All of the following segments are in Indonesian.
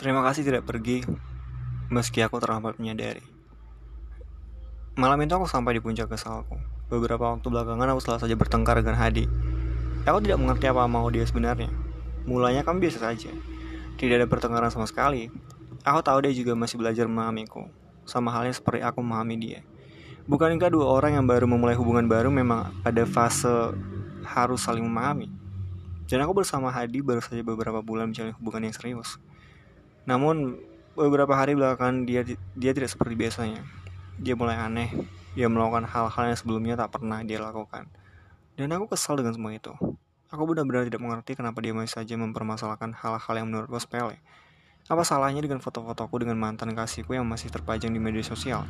Terima kasih tidak pergi, meski aku terlambat menyadari. Malam itu aku sampai di puncak kesalku. Beberapa waktu belakangan aku selalu saja bertengkar dengan Hadi. Aku tidak mengerti apa mau dia sebenarnya. Mulanya kami biasa saja. Tidak ada pertengkaran sama sekali. Aku tahu dia juga masih belajar memahamiku. Sama halnya seperti aku memahami dia. Bukankah dua orang yang baru memulai hubungan baru memang pada fase harus saling memahami? Dan aku bersama Hadi baru saja beberapa bulan menjalin hubungan yang serius. Namun beberapa hari belakangan dia dia tidak seperti biasanya. Dia mulai aneh. Dia melakukan hal-hal yang sebelumnya tak pernah dia lakukan. Dan aku kesal dengan semua itu. Aku benar-benar tidak mengerti kenapa dia masih saja mempermasalahkan hal-hal yang menurutku sepele. Apa salahnya dengan foto-fotoku dengan mantan kasihku yang masih terpajang di media sosial?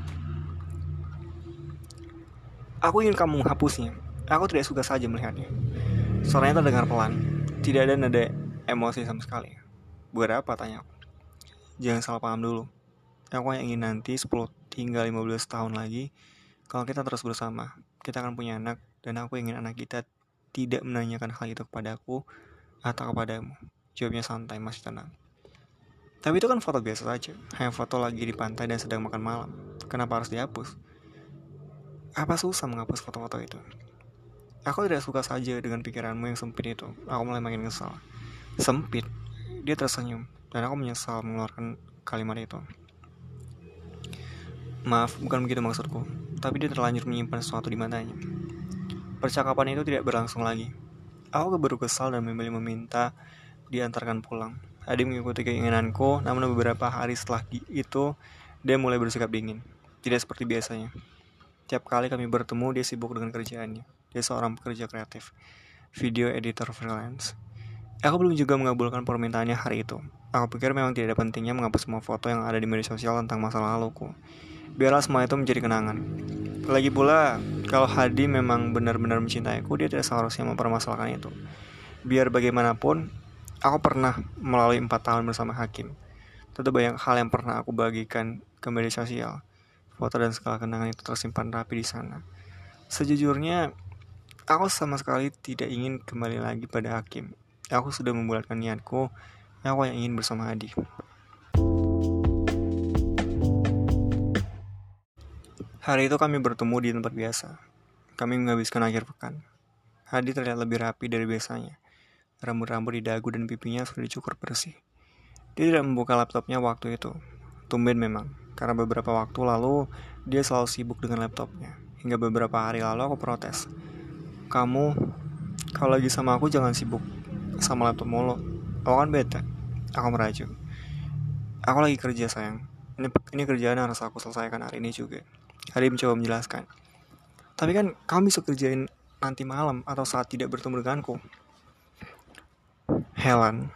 Aku ingin kamu menghapusnya. Aku tidak suka saja melihatnya. Suaranya terdengar pelan. Tidak ada nada emosi sama sekali. Buat apa, tanya aku. Jangan salah paham dulu. Aku yang ingin nanti 10 hingga 15 tahun lagi, kalau kita terus bersama, kita akan punya anak, dan aku ingin anak kita tidak menanyakan hal itu kepadaku atau kepadamu. Jawabnya santai, masih tenang. Tapi itu kan foto biasa saja, hanya foto lagi di pantai dan sedang makan malam. Kenapa harus dihapus? Apa susah menghapus foto-foto itu? Aku tidak suka saja dengan pikiranmu yang sempit itu. Aku mulai makin kesal. Sempit? Dia tersenyum dan aku menyesal mengeluarkan kalimat itu. Maaf, bukan begitu maksudku, tapi dia terlanjur menyimpan sesuatu di matanya. Percakapan itu tidak berlangsung lagi. Aku baru kesal dan memilih meminta diantarkan pulang. Adi mengikuti keinginanku, namun beberapa hari setelah itu, dia mulai bersikap dingin. Tidak seperti biasanya. Tiap kali kami bertemu, dia sibuk dengan kerjaannya. Dia seorang pekerja kreatif, video editor freelance. Aku belum juga mengabulkan permintaannya hari itu. Aku pikir memang tidak ada pentingnya menghapus semua foto yang ada di media sosial tentang masa laluku. Biarlah semua itu menjadi kenangan. Lagi pula, kalau Hadi memang benar-benar mencintaiku, dia tidak seharusnya mempermasalahkan itu. Biar bagaimanapun, aku pernah melalui empat tahun bersama Hakim. Tentu banyak hal yang pernah aku bagikan ke media sosial. Foto dan segala kenangan itu tersimpan rapi di sana. Sejujurnya, aku sama sekali tidak ingin kembali lagi pada Hakim. Aku sudah membulatkan niatku Aku yang ingin bersama Adi. Hari itu kami bertemu di tempat biasa. Kami menghabiskan akhir pekan. Hadi terlihat lebih rapi dari biasanya. Rambut-rambut di dagu dan pipinya sudah dicukur bersih. Dia tidak membuka laptopnya waktu itu. Tumben memang, karena beberapa waktu lalu dia selalu sibuk dengan laptopnya. Hingga beberapa hari lalu aku protes. Kamu, kalau lagi sama aku jangan sibuk sama laptop mulu. Aku kan bete. Aku merajuk. Aku lagi kerja sayang. Ini, ini kerjaan harus aku selesaikan hari ini juga. Hari mencoba menjelaskan. Tapi kan kamu bisa kerjain nanti malam atau saat tidak bertemu denganku. Helen.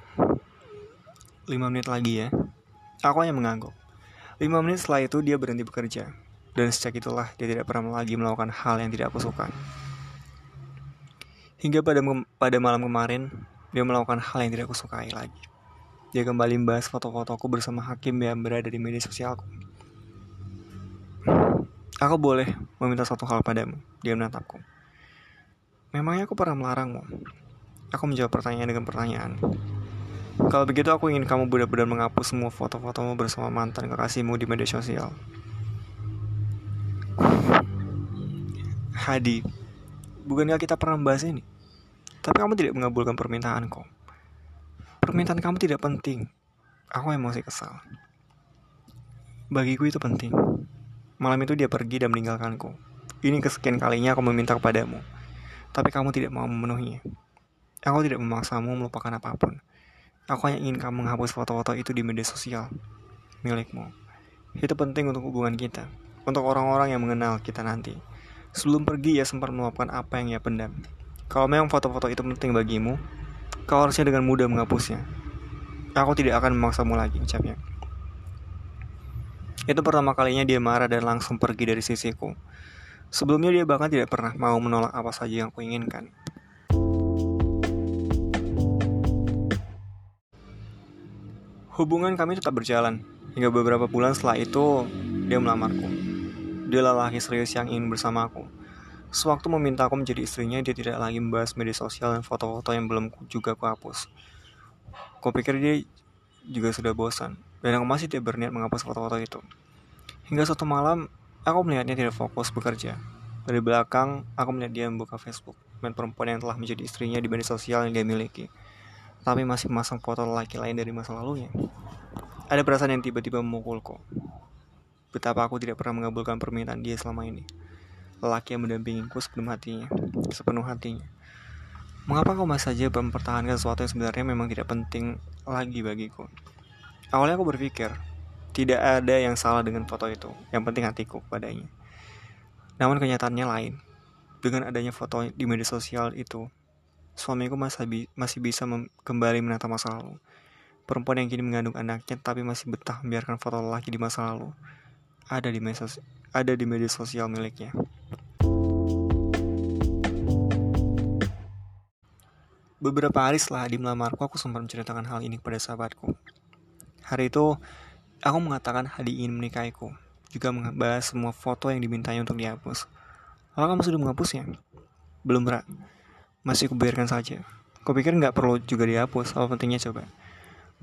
5 menit lagi ya. Aku hanya mengangguk. 5 menit setelah itu dia berhenti bekerja. Dan sejak itulah dia tidak pernah lagi melakukan hal yang tidak aku suka. Hingga pada pada malam kemarin, dia melakukan hal yang tidak aku sukai lagi. Dia kembali membahas foto-fotoku bersama Hakim yang berada di media sosialku. Aku boleh meminta satu hal padamu. Dia menatapku. Memangnya aku pernah melarangmu? Aku menjawab pertanyaan dengan pertanyaan. Kalau begitu aku ingin kamu benar-benar menghapus semua foto-fotomu bersama mantan kekasihmu di media sosial. Hadi, bukankah kita pernah membahas ini? Tapi kamu tidak mengabulkan permintaanku. Permintaan kamu tidak penting. Aku emosi kesal. Bagiku itu penting. Malam itu dia pergi dan meninggalkanku. Ini kesekian kalinya aku meminta kepadamu. Tapi kamu tidak mau memenuhinya. Aku tidak memaksamu melupakan apa pun. Aku hanya ingin kamu menghapus foto-foto itu di media sosial milikmu. Itu penting untuk hubungan kita. Untuk orang-orang yang mengenal kita nanti. Sebelum pergi ia sempat meluapkan apa yang ia pendam. Kalau memang foto-foto itu penting bagimu, kau harusnya dengan mudah menghapusnya. Aku tidak akan memaksamu lagi, ucapnya. Itu pertama kalinya dia marah dan langsung pergi dari sisiku. Sebelumnya dia bahkan tidak pernah mau menolak apa saja yang aku inginkan. Hubungan kami tetap berjalan. Hingga beberapa bulan setelah itu, dia melamarku. Dia lelaki serius yang ingin bersamaku. Sewaktu meminta aku menjadi istrinya, dia tidak lagi membahas media sosial dan foto-foto yang belum juga aku hapus. Kupikir dia juga sudah bosan, dan aku masih tidak berniat menghapus foto-foto itu. Hingga suatu malam, aku melihatnya tidak fokus bekerja. Dari belakang, aku melihat dia membuka Facebook, dan perempuan yang telah menjadi istrinya di media sosial yang dia miliki. Tapi masih memasang foto laki lain dari masa lalunya. Ada perasaan yang tiba-tiba memukulku. Betapa aku tidak pernah mengabulkan permintaan dia selama ini. Lelaki yang mendampingiku sepenuh hatinya, sepenuh hatinya. Mengapa kau masih saja mempertahankan sesuatu yang sebenarnya memang tidak penting lagi bagiku? Awalnya aku berpikir, tidak ada yang salah dengan foto itu, yang penting hatiku kepadanya. Namun kenyataannya lain. Dengan adanya foto di media sosial itu, suamiku masih, bi masih bisa kembali menata masa lalu. Perempuan yang kini mengandung anaknya tapi masih betah membiarkan foto lelaki di masa lalu ada di ada di media sosial miliknya. Beberapa hari setelah Adi melamarku, aku sempat menceritakan hal ini kepada sahabatku. Hari itu, aku mengatakan Hadi ingin menikahiku, juga membahas semua foto yang dimintanya untuk dihapus. Lalu kamu sudah menghapusnya? Belum, Ra. Masih kubiarkan saja. Kupikir nggak perlu juga dihapus, apa pentingnya coba.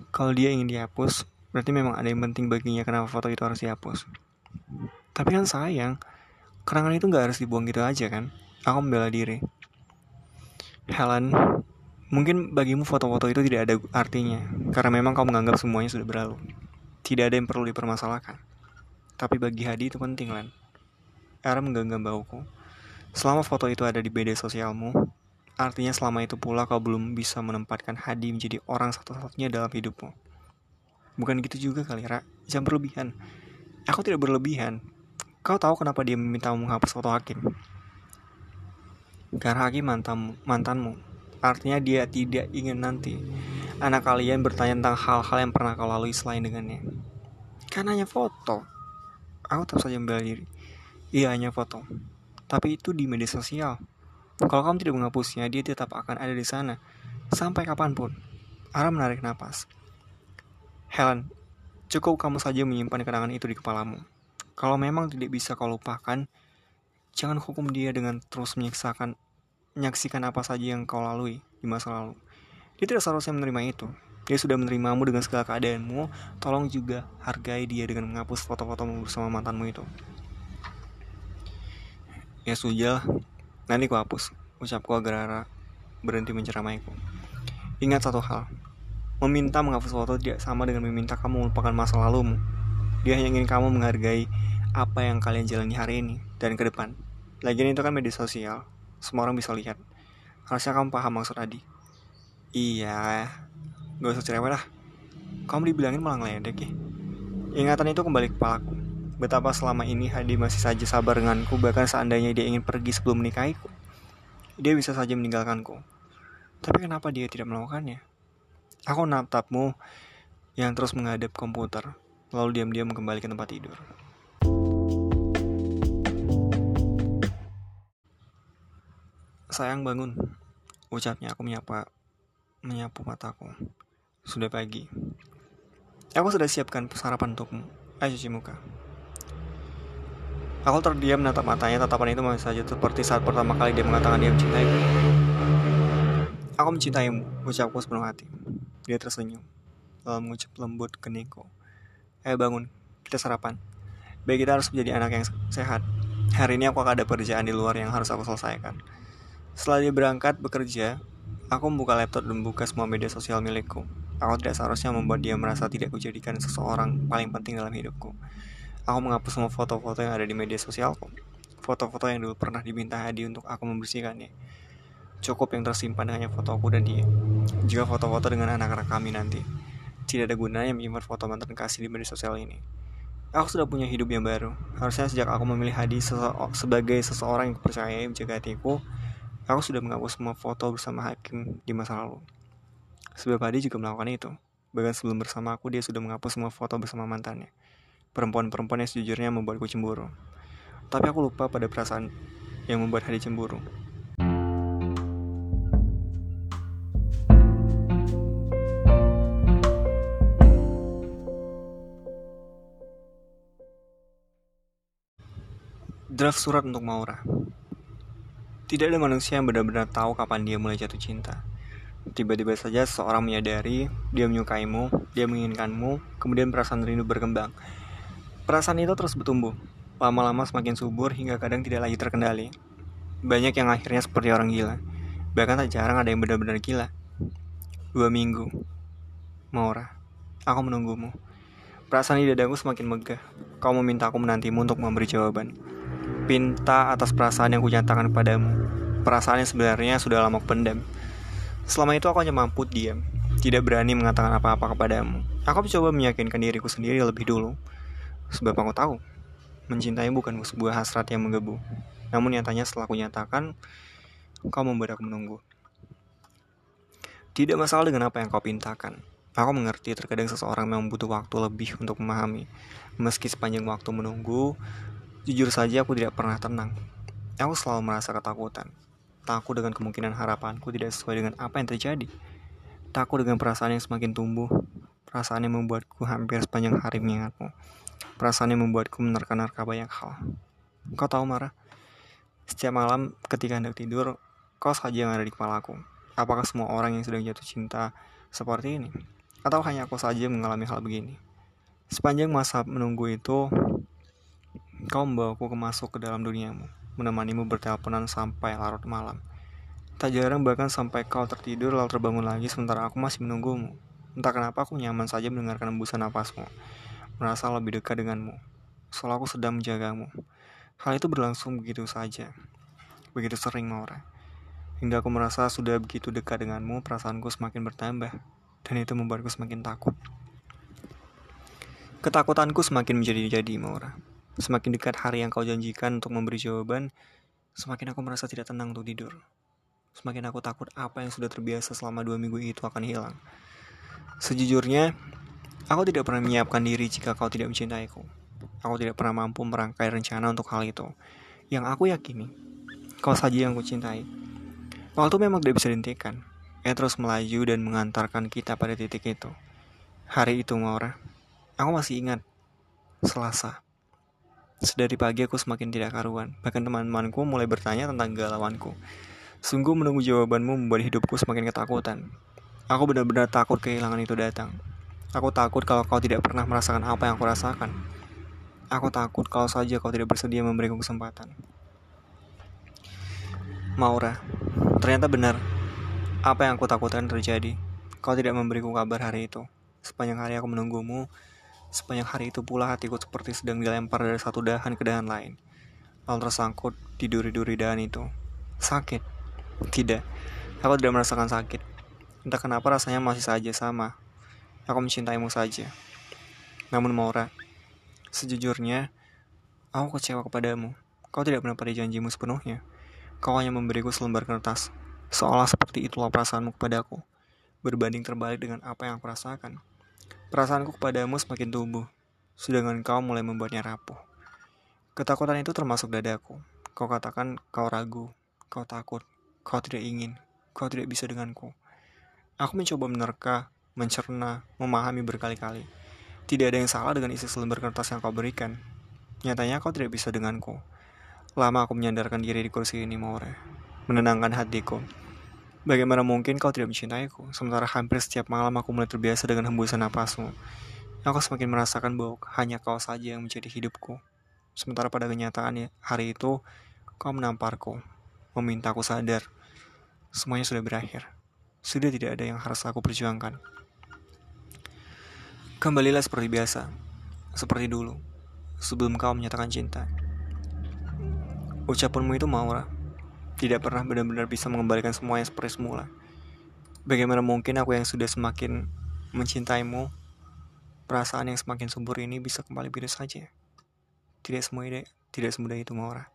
Kalau dia ingin dihapus, berarti memang ada yang penting baginya kenapa foto itu harus dihapus. Tapi kan sayang, kenangan itu nggak harus dibuang gitu aja kan? Aku membela diri. Helen, Mungkin bagimu foto-foto itu tidak ada artinya, karena memang kamu menganggap semuanya sudah berlalu. Tidak ada yang perlu dipermasalahkan. Tapi bagi Hadi itu penting, Lan. Era menggenggam bauku. Selama foto itu ada di media sosialmu, artinya selama itu pula kau belum bisa menempatkan Hadi menjadi orang satu-satunya dalam hidupmu. Bukan gitu juga kali, Ra. Jangan berlebihan. Aku tidak berlebihan. Kau tahu kenapa dia meminta menghapus foto Hakim? Karena Hakim mantan, mantanmu Artinya dia tidak ingin nanti anak kalian bertanya tentang hal-hal yang pernah kau lalui selain dengannya. Kan hanya foto. Aku tetap saja membela diri. Iya hanya foto. Tapi itu di media sosial. Kalau kamu tidak menghapusnya, dia tetap akan ada di sana. Sampai kapan pun. Ara menarik napas. Helen, cukup kamu saja menyimpan kenangan itu di kepalamu. Kalau memang tidak bisa kau lupakan, jangan hukum dia dengan terus menyiksakan menyaksikan apa saja yang kau lalui di masa lalu. Dia tidak seharusnya menerima itu. Dia sudah menerimamu dengan segala keadaanmu, tolong juga hargai dia dengan menghapus foto-fotomu bersama mantanmu itu. Ya sudah, nanti ku hapus. Ucapku agar berhenti menceramaiku. Ingat satu hal, meminta menghapus foto tidak sama dengan meminta kamu melupakan masa lalumu. Dia hanya ingin kamu menghargai apa yang kalian jalani hari ini dan ke depan. Lagian itu kan media sosial, semua orang bisa lihat. Harusnya kamu paham maksud Adi. Iya, gak usah cerewet lah. Kamu dibilangin malah ngeledek ya. Ingatan itu kembali ke kepalaku. Betapa selama ini Hadi masih saja sabar denganku bahkan seandainya dia ingin pergi sebelum menikahiku. Dia bisa saja meninggalkanku. Tapi kenapa dia tidak melakukannya? Aku natapmu yang terus menghadap komputer, lalu diam-diam kembali ke tempat tidur. Sayang bangun, ucapnya aku menyapa menyapu mataku. Sudah pagi. Aku sudah siapkan sarapan untukmu. Ayo cuci muka. Aku terdiam menatap matanya, tatapan itu masih saja seperti saat pertama kali dia mengatakan dia mencintaiku. Aku mencintaimu, ucapku sepenuh hati. Dia tersenyum, lalu mengucap lembut ke Niko. Ayo bangun, kita sarapan. Baik kita harus menjadi anak yang sehat. Hari ini aku akan ada pekerjaan di luar yang harus aku selesaikan. Setelah dia berangkat bekerja, aku membuka laptop dan membuka semua media sosial milikku. Aku tidak seharusnya membuat dia merasa tidak kujadikan seseorang paling penting dalam hidupku. Aku menghapus semua foto-foto yang ada di media sosialku. Foto-foto yang dulu pernah diminta Hadi untuk aku membersihkannya. Cukup yang tersimpan hanya fotoku dan dia. Jika foto-foto dengan anak-anak kami nanti, tidak ada gunanya menyimpan foto mantan kasih di media sosial ini. Aku sudah punya hidup yang baru. Harusnya sejak aku memilih Hadi sebagai seseorang yang percaya menjaga hatiku, Aku sudah menghapus semua foto bersama Hakim di masa lalu. Sebab Adi juga melakukan itu. Bahkan sebelum bersama aku, dia sudah menghapus semua foto bersama mantannya. Perempuan-perempuan yang sejujurnya membuatku cemburu. Tapi aku lupa pada perasaan yang membuat Hadi cemburu. Draft surat untuk Maura. Tidak ada manusia yang benar-benar tahu kapan dia mulai jatuh cinta. tiba-tiba saja seorang menyadari dia menyukaimu, dia menginginkanmu, kemudian perasaan rindu berkembang. Perasaan itu terus bertumbuh, lama-lama semakin subur hingga kadang tidak lagi terkendali. Banyak yang akhirnya seperti orang gila. Bahkan tak jarang ada yang benar-benar gila. Dua minggu. Maura, aku menunggumu. Perasaan di dadaku semakin megah. Kau meminta aku menantimu untuk memberi jawaban. Pinta atas perasaan yang kunyatakan kepadamu. Perasaan yang sebenarnya sudah lama pendam. Selama itu aku hanya mampu diam, tidak berani mengatakan apa-apa kepadamu. Aku mencoba meyakinkan diriku sendiri lebih dulu. Sebab aku tahu, mencintai bukan sebuah hasrat yang menggebu. Namun nyatanya setelah aku kau membuat aku menunggu. Tidak masalah dengan apa yang kau pintakan. Aku mengerti terkadang seseorang memang butuh waktu lebih untuk memahami. Meski sepanjang waktu menunggu, jujur saja aku tidak pernah tenang. Aku selalu merasa ketakutan. Takut dengan kemungkinan harapanku tidak sesuai dengan apa yang terjadi. Takut dengan perasaan yang semakin tumbuh. Perasaan yang membuatku hampir sepanjang hari mengingatmu. Perasaan yang membuatku menerka-nerka banyak hal. Kau tahu, Mara? Setiap malam ketika hendak tidur, kau saja yang ada di kepalaku. Apakah semua orang yang sedang jatuh cinta seperti ini? Atau hanya aku saja mengalami hal begini? Sepanjang masa menunggu itu, kau membawaku masuk ke dalam duniamu menemanimu berteleponan sampai larut malam. Tak jarang bahkan sampai kau tertidur lalu terbangun lagi sementara aku masih menunggumu. Entah kenapa aku nyaman saja mendengarkan embusan napasmu. Merasa lebih dekat denganmu. Soal aku sedang menjagamu. Hal itu berlangsung begitu saja. Begitu sering Maura. Hingga aku merasa sudah begitu dekat denganmu, perasaanku semakin bertambah. Dan itu membuatku semakin takut. Ketakutanku semakin menjadi-jadi, Maura. Semakin dekat hari yang kau janjikan untuk memberi jawaban, semakin aku merasa tidak tenang untuk tidur. Semakin aku takut apa yang sudah terbiasa selama dua minggu itu akan hilang. Sejujurnya, aku tidak pernah menyiapkan diri jika kau tidak mencintaiku. Aku tidak pernah mampu merangkai rencana untuk hal itu. Yang aku yakini, kau saja yang kucintai. Waktu memang tidak bisa dihentikan. Ia terus melaju dan mengantarkan kita pada titik itu. Hari itu, Maura, aku masih ingat. Selasa. Sedari pagi aku semakin tidak karuan. Bahkan teman-temanku mulai bertanya tentang galauanku. Sungguh menunggu jawabanmu membuat hidupku semakin ketakutan. Aku benar-benar takut kehilangan itu datang. Aku takut kalau kau tidak pernah merasakan apa yang aku rasakan. Aku takut kalau saja kau tidak bersedia memberiku kesempatan. Maura, ternyata benar. Apa yang aku takutkan terjadi. Kau tidak memberiku kabar hari itu. Sepanjang hari aku menunggumu, Sepanjang hari itu pula hatiku seperti sedang dilempar dari satu dahan ke dahan lain. Lalu tersangkut di duri-duri dahan itu. Sakit? Tidak. Aku tidak merasakan sakit. Entah kenapa rasanya masih saja sama. Aku mencintaimu saja. Namun Maura, sejujurnya, aku kecewa kepadamu. Kau tidak pernah pada janjimu sepenuhnya. Kau hanya memberiku selembar kertas, seolah seperti itulah perasaanmu kepadaku, berbanding terbalik dengan apa yang aku rasakan. Perasaanku kepadamu semakin tumbuh, sedangkan kau mulai membuatnya rapuh. Ketakutan itu termasuk dadaku. Kau katakan kau ragu, kau takut, kau tidak ingin, kau tidak bisa denganku. Aku mencoba menerka, mencerna, memahami berkali-kali. Tidak ada yang salah dengan isi selembar kertas yang kau berikan. Nyatanya kau tidak bisa denganku. Lama aku menyandarkan diri di kursi ini, Maure. Menenangkan hatiku. Bagaimana mungkin kau tidak mencintaiku, sementara hampir setiap malam aku mulai terbiasa dengan hembusan napasmu. Aku semakin merasakan bahwa hanya kau saja yang menjadi hidupku. Sementara pada kenyataan hari itu, kau menamparku, memintaku sadar. Semuanya sudah berakhir. Sudah tidak ada yang harus aku perjuangkan. Kembalilah seperti biasa, seperti dulu, sebelum kau menyatakan cinta. Ucapanmu itu Maura tidak pernah benar-benar bisa mengembalikan semuanya seperti semula. Bagaimana mungkin aku yang sudah semakin mencintaimu, perasaan yang semakin subur ini bisa kembali begitu saja? Tidak semudah, tidak semudah itu, Maura.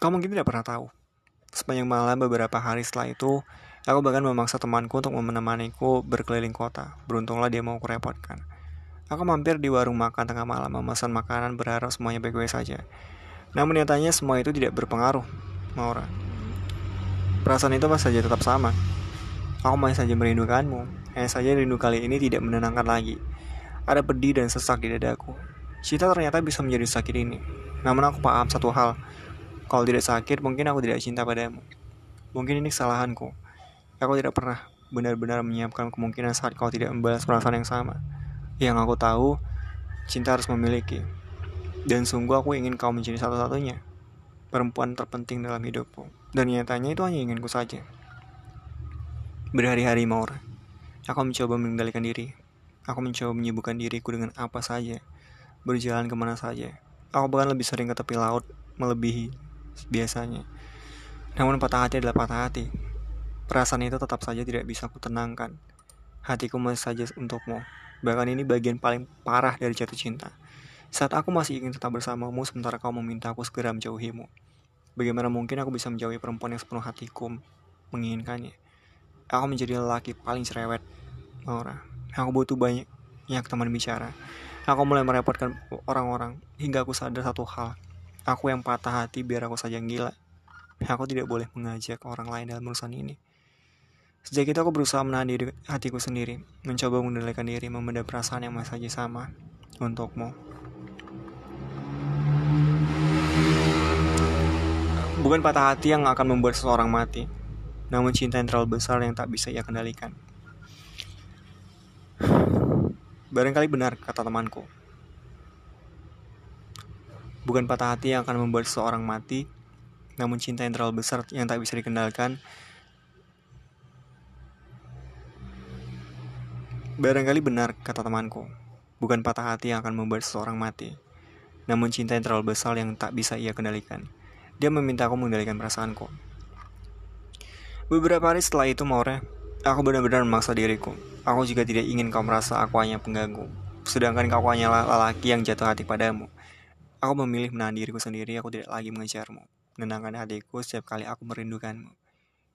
Kau mungkin tidak pernah tahu. Sepanjang malam beberapa hari setelah itu, aku bahkan memaksa temanku untuk menemaniku berkeliling kota. Beruntunglah dia mau kurepotkan. Aku mampir di warung makan tengah malam memesan makanan berharap semuanya baik-baik saja. Namun nyatanya semua itu tidak berpengaruh. Maura. Perasaan itu masih saja tetap sama. Aku masih saja merindukanmu. Hanya saja rindu kali ini tidak menenangkan lagi. Ada pedih dan sesak di dadaku. Cinta ternyata bisa menjadi sakit ini. Namun aku paham satu hal. Kalau tidak sakit, mungkin aku tidak cinta padamu. Mungkin ini kesalahanku. Aku tidak pernah benar-benar menyiapkan kemungkinan saat kau tidak membalas perasaan yang sama. Yang aku tahu, cinta harus memiliki. Dan sungguh aku ingin kau menjadi satu-satunya perempuan terpenting dalam hidupku. Dan nyatanya itu hanya inginku saja. Berhari-hari Maura, aku mencoba mengendalikan diri. Aku mencoba menyibukkan diriku dengan apa saja, berjalan ke mana saja. Aku bahkan lebih sering ke tepi laut, melebihi biasanya. Namun patah hati adalah patah hati. Perasaan itu tetap saja tidak bisa aku tenangkan. Hatiku masih saja untukmu. Bahkan ini bagian paling parah dari jatuh cinta. Saat aku masih ingin tetap bersamamu, sementara kau meminta aku segera menjauhimu. Bagaimana mungkin aku bisa menjauhi perempuan yang sepenuh hatiku menginginkannya? Aku menjadi lelaki paling cerewet, Maura. Aku butuh banyak, banyak teman bicara. Aku mulai merepotkan orang-orang hingga aku sadar satu hal. Aku yang patah hati biar aku saja gila. Aku tidak boleh mengajak orang lain dalam urusan ini. Sejak itu aku berusaha menahan diri hatiku sendiri, mencoba mengendalikan diri, membeda perasaan yang masih saja sama untukmu. Bukan patah hati yang akan membuat seseorang mati, namun cinta yang terlalu besar yang tak bisa ia kendalikan. Barangkali benar kata temanku. Bukan patah hati yang akan membuat seseorang mati, namun cinta yang terlalu besar yang tak bisa dikendalikan Barangkali benar kata temanku Bukan patah hati yang akan membuat seseorang mati Namun cinta yang terlalu besar yang tak bisa ia kendalikan Dia meminta aku mengendalikan perasaanku Beberapa hari setelah itu Maure Aku benar-benar memaksa diriku Aku juga tidak ingin kau merasa aku hanya pengganggu Sedangkan kau hanya lelaki yang jatuh hati padamu Aku memilih menahan diriku sendiri Aku tidak lagi mengejarmu menenangkan hatiku setiap kali aku merindukanmu.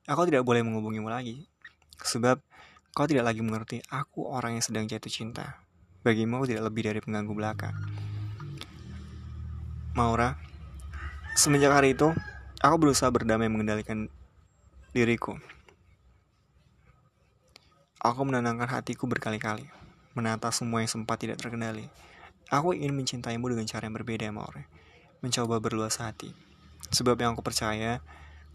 Aku tidak boleh menghubungimu lagi, sebab kau tidak lagi mengerti aku orang yang sedang jatuh cinta. Bagimu tidak lebih dari pengganggu belaka. Maura, semenjak hari itu, aku berusaha berdamai mengendalikan diriku. Aku menenangkan hatiku berkali-kali, menata semua yang sempat tidak terkendali. Aku ingin mencintaimu dengan cara yang berbeda, Maura. Mencoba berluas hati, Sebab yang aku percaya,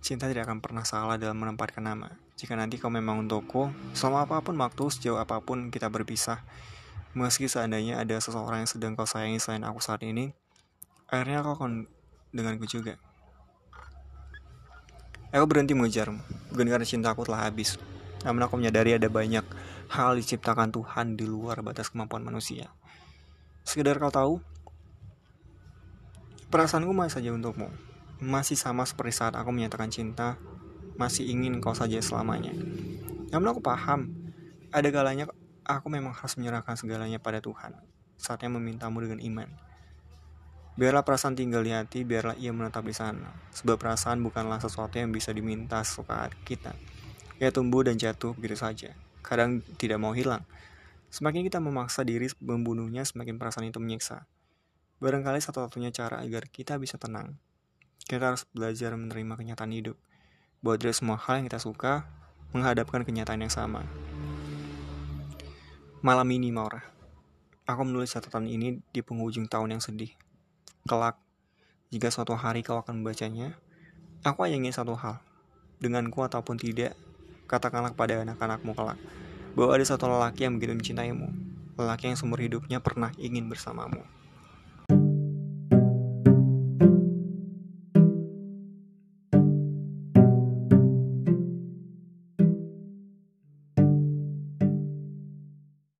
cinta tidak akan pernah salah dalam menempatkan nama. Jika nanti kau memang untukku, selama apa pun waktu, sejauh apa pun kita berpisah, meski seandainya ada seseorang yang sedang kau sayangi selain aku saat ini, akhirnya kau akan denganku juga. Aku berhenti mengejarmu, bukan karena cintaku telah habis. Namun aku menyadari ada banyak hal diciptakan Tuhan di luar batas kemampuan manusia. Sekedar kau tahu, perasaanku masih saja untukmu masih sama seperti saat aku menyatakan cinta, masih ingin kau saja selamanya. Namun aku paham, ada galanya aku memang harus menyerahkan segalanya pada Tuhan, saatnya memintamu dengan iman. Biarlah perasaan tinggal di hati, biarlah ia menetap di sana. Sebab perasaan bukanlah sesuatu yang bisa diminta suka kita. Ia tumbuh dan jatuh begitu saja. Kadang tidak mau hilang. Semakin kita memaksa diri membunuhnya, semakin perasaan itu menyiksa. Barangkali satu-satunya cara agar kita bisa tenang kita harus belajar menerima kenyataan hidup. Bahwa dari semua hal yang kita suka, menghadapkan kenyataan yang sama. Malam ini, Maura. Aku menulis catatan ini di penghujung tahun yang sedih. Kelak, jika suatu hari kau akan membacanya, aku hanya ingin satu hal. Denganku ataupun tidak, katakanlah kepada anak-anakmu kelak, bahwa ada satu lelaki yang begitu mencintaimu. Lelaki yang seumur hidupnya pernah ingin bersamamu.